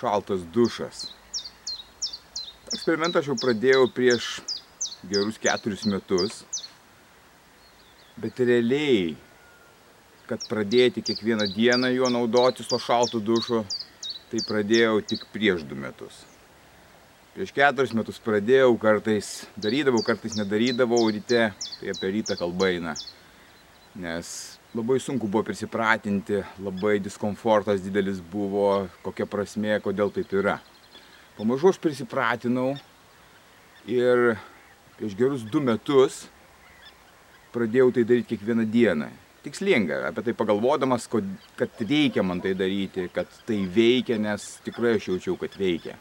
šaltas dušas. Eksperimentą aš jau pradėjau prieš gerus keturis metus, bet realiai, kad pradėti kiekvieną dieną juo naudotis to šalto dušo, tai pradėjau tik prieš du metus. Prieš keturis metus pradėjau, kartais darydavau, kartais nedarydavau ryte, tai apie rytą kalba eina. Nes labai sunku buvo prisipratinti, labai diskomfortas didelis buvo, kokia prasmė, kodėl taip yra. Pamažu aš prisipratinau ir prieš gerus du metus pradėjau tai daryti kiekvieną dieną. Tikslinga, apie tai pagalvodamas, kad reikia man tai daryti, kad tai veikia, nes tikrai aš jaučiau, kad veikia.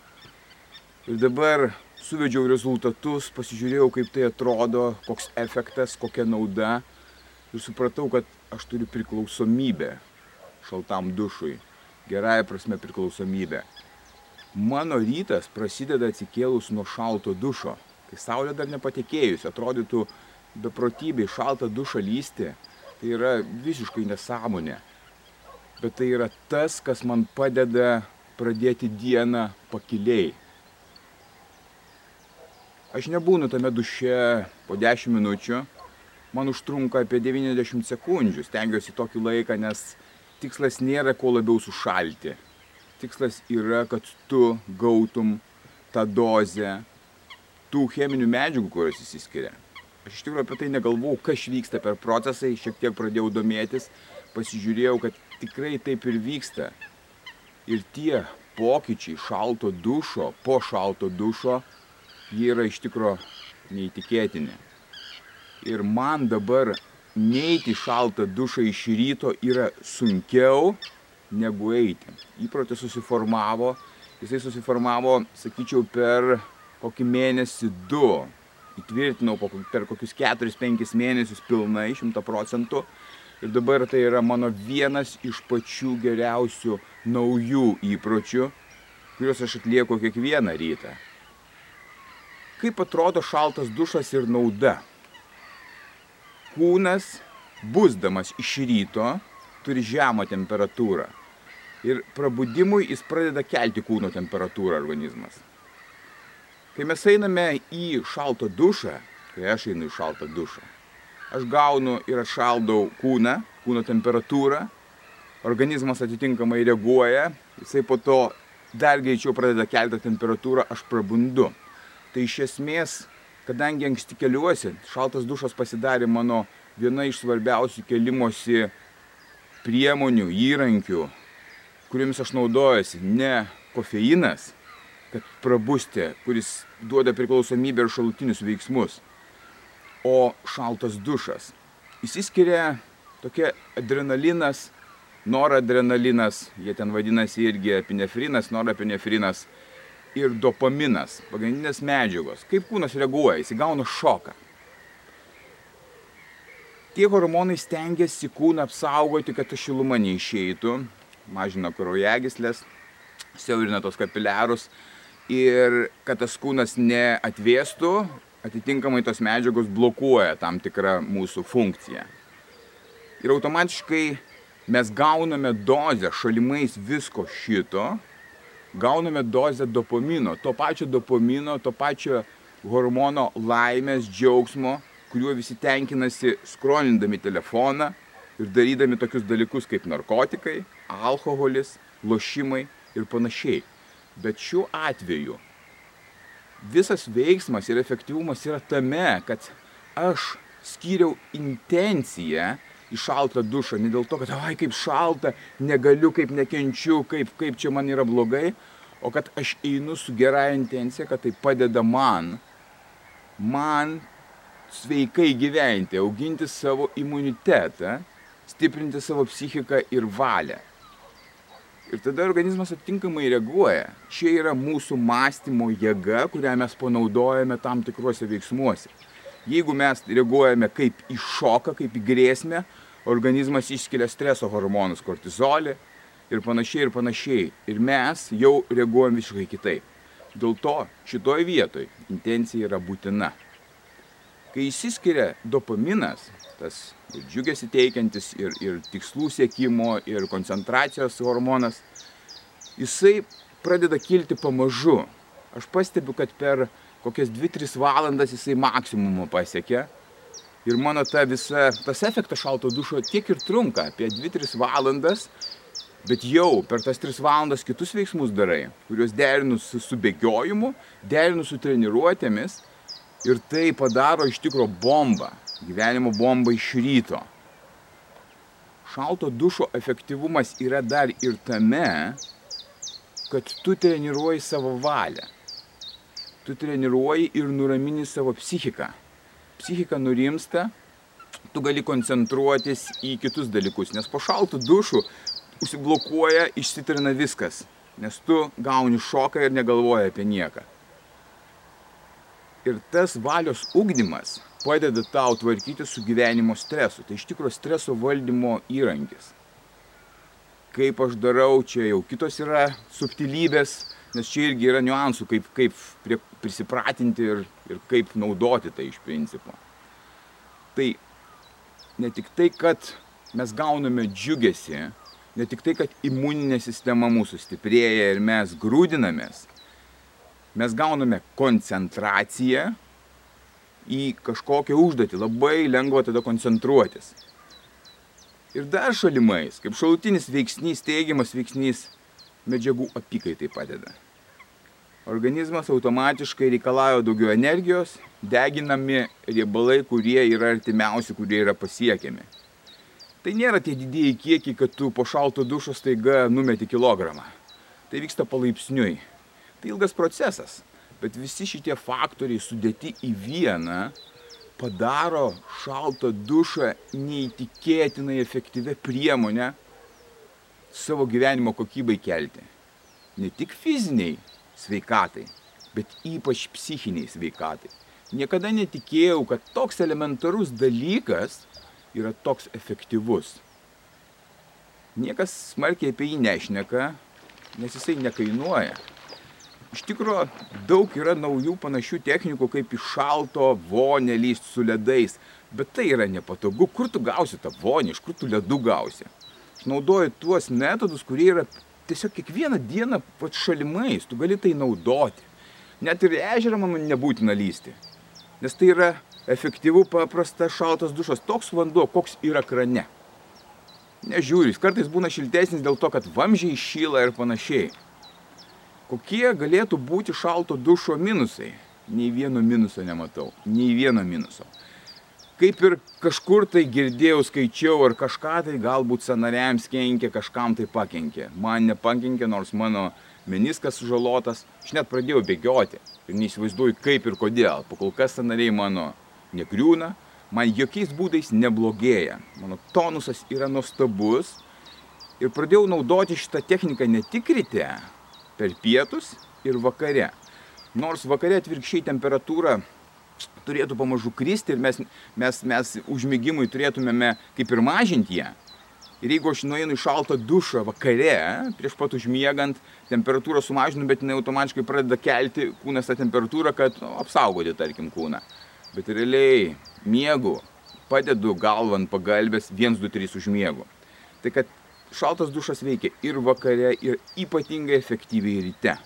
Ir dabar suvedžiau rezultatus, pasižiūrėjau, kaip tai atrodo, koks efektas, kokia nauda ir supratau, kad aš turiu priklausomybę šaltam dušui. Gerąją prasme priklausomybę. Mano rytas prasideda atsikėlus nuo šalto dušo. Kai saulė dar nepatekėjus, atrodytų beprotybei šaltą dušą lysti, tai yra visiškai nesąmonė. Bet tai yra tas, kas man padeda pradėti dieną pakiliai. Aš nebūnu tame duše po 10 minučių, man užtrunka apie 90 sekundžių. Stengiuosi tokį laiką, nes tikslas nėra kuo labiau sušalti. Tikslas yra, kad tu gautum tą dozę tų cheminių medžiagų, kurios įsiskiria. Aš iš tikrųjų apie tai negalvojau, kas vyksta per procesai, šiek tiek pradėjau domėtis, pasižiūrėjau, kad tikrai taip ir vyksta. Ir tie pokyčiai šalto dušo, po šalto dušo, jie yra iš tikrųjų neįtikėtini. Ir man dabar neiti šaltą dušą iš ryto yra sunkiau negu eiti. Įprotis susiformavo, jisai susiformavo, sakyčiau, per kokį mėnesį du. Įtvirtinau per kokius 4-5 mėnesius pilnai, 100 procentų. Ir dabar tai yra mano vienas iš pačių geriausių naujų įpročių, kuriuos aš atlieku kiekvieną rytą. Kaip atrodo šaltas dušas ir nauda? Kūnas, busdamas iš ryto, turi žemą temperatūrą. Ir prabudimui jis pradeda kelti kūno temperatūrą organizmas. Kai mes einame į šaltą dušą, kai aš einu į šaltą dušą, aš gaunu ir atšaldau kūną, kūno temperatūrą, organizmas atitinkamai reaguoja, jisai po to dar greičiau pradeda kelti temperatūrą, aš prabundu. Tai iš esmės kadangi anksti keliuosi, šaltas dušas pasidarė mano viena iš svarbiausių kelimosi priemonių, įrankių, kuriomis aš naudojuosi. Ne kofeinas, kad prabusti, kuris duoda priklausomybę ir šalutinius veiksmus, o šaltas dušas. Įsiskiria tokia adrenalinas, noradrenalinas, jie ten vadinasi irgi epinefrinas, norapinefrinas ir dopaminas, pagrindinės medžiagos. Kaip kūnas reaguoja, jis įgauna šoką. Tie hormonai stengiasi kūną apsaugoti, kad ta šiluma neišeitų, mažina kraujagyslės, siaurina tos kapiliarus ir kad tas kūnas neatvėstų, atitinkamai tos medžiagos blokuoja tam tikrą mūsų funkciją. Ir automatiškai mes gauname dozę šalimais visko šito, gauname dozę dopamino, to pačio dopamino, to pačio hormono laimės, džiaugsmo, kuriuo visi tenkinasi skronindami telefoną ir darydami tokius dalykus kaip narkotikai, alkoholis, lošimai ir panašiai. Bet šiuo atveju visas veiksmas ir efektyvumas yra tame, kad aš skyriau intenciją į šaltą dušą, ne dėl to, kad, oi, kaip šalta, negaliu, kaip nekenčiu, kaip, kaip čia man yra blogai, o kad aš einu su gera intencija, kad tai padeda man, man sveikai gyventi, auginti savo imunitetą, stiprinti savo psichiką ir valią. Ir tada organizmas atitinkamai reaguoja. Čia yra mūsų mąstymo jėga, kurią mes panaudojame tam tikruose veiksmuose. Jeigu mes reaguojame kaip į šoką, kaip į grėsmę, organizmas išskiria streso hormonus, kortizolį ir panašiai ir panašiai. Ir mes jau reaguojam visiškai kitaip. Dėl to šitoj vietoj intencija yra būtina. Kai įsiskiria dopaminas, tas ir džiugesi teikiantis, ir, ir tikslų siekimo, ir koncentracijos hormonas, jisai pradeda kilti pamažu. Aš pastebiu, kad per kokias 2-3 valandas jisai maksimumą pasiekia. Ir mano ta visa, tas efektas šalto dušo tiek ir trunka, apie 2-3 valandas, bet jau per tas 3 valandas kitus veiksmus darai, kuriuos derinu su, su bėgiojimu, derinu su treniruotėmis ir tai padaro iš tikro bombą gyvenimo bomba iš ryto. Šalto dušo efektyvumas yra dar ir tame, kad tu treniruoji savo valią. Tu treniruoji ir nuramini savo psichiką. Psichika nurimsta, tu gali koncentruotis į kitus dalykus, nes po šaltų dušų užsiblokuoja, išsitrina viskas, nes tu gauni šoką ir negalvoji apie nieką. Ir tas valios ugdymas padeda tau tvarkyti su gyvenimo stresu. Tai iš tikrųjų streso valdymo įrankis. Kaip aš darau, čia jau kitos yra subtilybės, nes čia irgi yra niuansų, kaip, kaip prie, prisipratinti ir, ir kaip naudoti tai iš principo. Tai ne tik tai, kad mes gauname džiugesi, ne tik tai, kad imuninė sistema mūsų stiprėja ir mes grūdinamės, mes gauname koncentraciją, į kažkokią užduotį, labai lengva tada koncentruotis. Ir dar šalimais, kaip šalutinis veiksnys, teigiamas veiksnys, medžiagų apykaitai padeda. Organizmas automatiškai reikalauja daugiau energijos, deginami riebalai, kurie yra artimiausi, kurie yra pasiekiami. Tai nėra tie didieji kiekiai, kad tu po šalto dušo staiga numeti kilogramą. Tai vyksta palaipsniui. Tai ilgas procesas. Bet visi šitie faktoriai sudėti į vieną padaro šaltą dušą neįtikėtinai efektyvę priemonę savo gyvenimo kokybei kelti. Ne tik fiziniai sveikatai, bet ypač psichiniai sveikatai. Niekada netikėjau, kad toks elementarus dalykas yra toks efektyvus. Niekas smarkiai apie jį nešneka, nes jisai nekainuoja. Iš tikrųjų, daug yra naujų panašių technikų, kaip iš šalto vonę lysti su ledais, bet tai yra nepatogu. Kur tu gausi tą vonį, iš kur tu ledų gausi? Aš naudoju tuos metodus, kurie yra tiesiog kiekvieną dieną pat šalimais, tu gali tai naudoti. Net ir ežerą man nebūtina lysti, nes tai yra efektyvų, paprastas šaltas dušas, toks vanduo, koks yra krane. Nežiūri, kartais būna šiltesnis dėl to, kad vamžiai šyla ir panašiai. Kokie galėtų būti šalto dušo minusai? Nei vieno minuso nematau. Nei vieno minuso. Kaip ir kažkur tai girdėjau, skaičiau ar kažką tai galbūt sanariams kenkia, kažkam tai pakenkė. Man nepakenkė, nors mano meniskas sužalotas. Aš net pradėjau bėgioti ir neįsivaizduoju kaip ir kodėl. Po kol kas sanariai mano nekriūna, man jokiais būdais neblogėja. Mano tonusas yra nuostabus ir pradėjau naudoti šitą techniką ne tik ryte, per pietus ir vakare. Nors vakare atvirkščiai temperatūra turėtų pamažu kristi ir mes, mes, mes užmygimui turėtumėme kaip ir mažinti ją. Ir jeigu aš nueinu į šaltą dušą vakare, prieš pat užmiegant, temperatūrą sumažinu, bet jinai automatiškai pradeda kelti kūnas tą temperatūrą, kad nu, apsaugoti, tarkim, kūną. Bet realiai miegu, padedu galvą ant pagalbės 1, 2, 3 užmiegu. Tai kad šaltas dušas veikia ir vakare, ir ypatingai efektyviai ryte.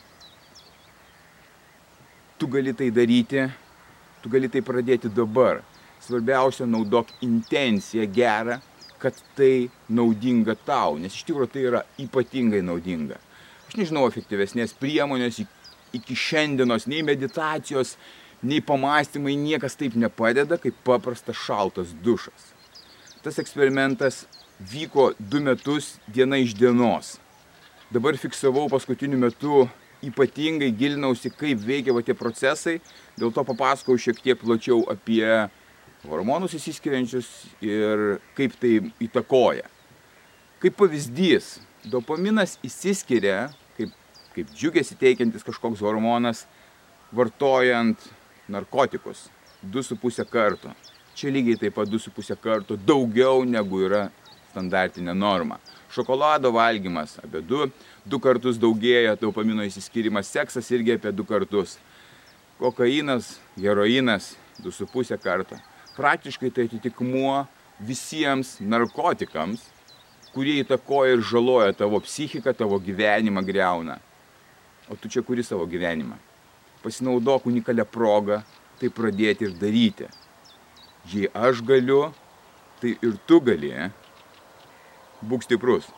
Tu gali tai daryti, tu gali tai pradėti dabar. Svarbiausia, naudok intenciją gerą, kad tai naudinga tau, nes iš tikrųjų tai yra ypatingai naudinga. Aš nežinau efektyvesnės priemonės iki šiandienos, nei meditacijos, nei pamastymai, niekas taip nepadeda, kaip paprastas šaltas dušas. Tas eksperimentas vyko du metus diena iš dienos. Dabar fiksavau paskutiniu metu ypatingai gilinausi, kaip veikia va tie procesai, dėl to papasakau šiek tiek plačiau apie hormonus įsiskiriančius ir kaip tai įtakoja. Kaip pavyzdys, Dopaminas įsiskiria kaip, kaip džiugesi teikiantis kažkoks hormonas, vartojant narkotikus 2,5 karto. Čia lygiai taip pat 2,5 karto daugiau negu yra standartinė norma. Šokolado valgymas apie 2, 2 kartus daugėja dopamino įsiskirimas, seksas irgi apie 2 kartus. Kokainas, heroinas 2,5 karto. Praktiškai tai atitikmuo visiems narkotikams, kurie įtakoja ir žaloja tavo psichiką, tavo gyvenimą greuna. O tu čia kuri savo gyvenimą. Pasinaudok unikalią progą tai pradėti ir daryti. Jei aš galiu, tai ir tu gali. Būk stiprus.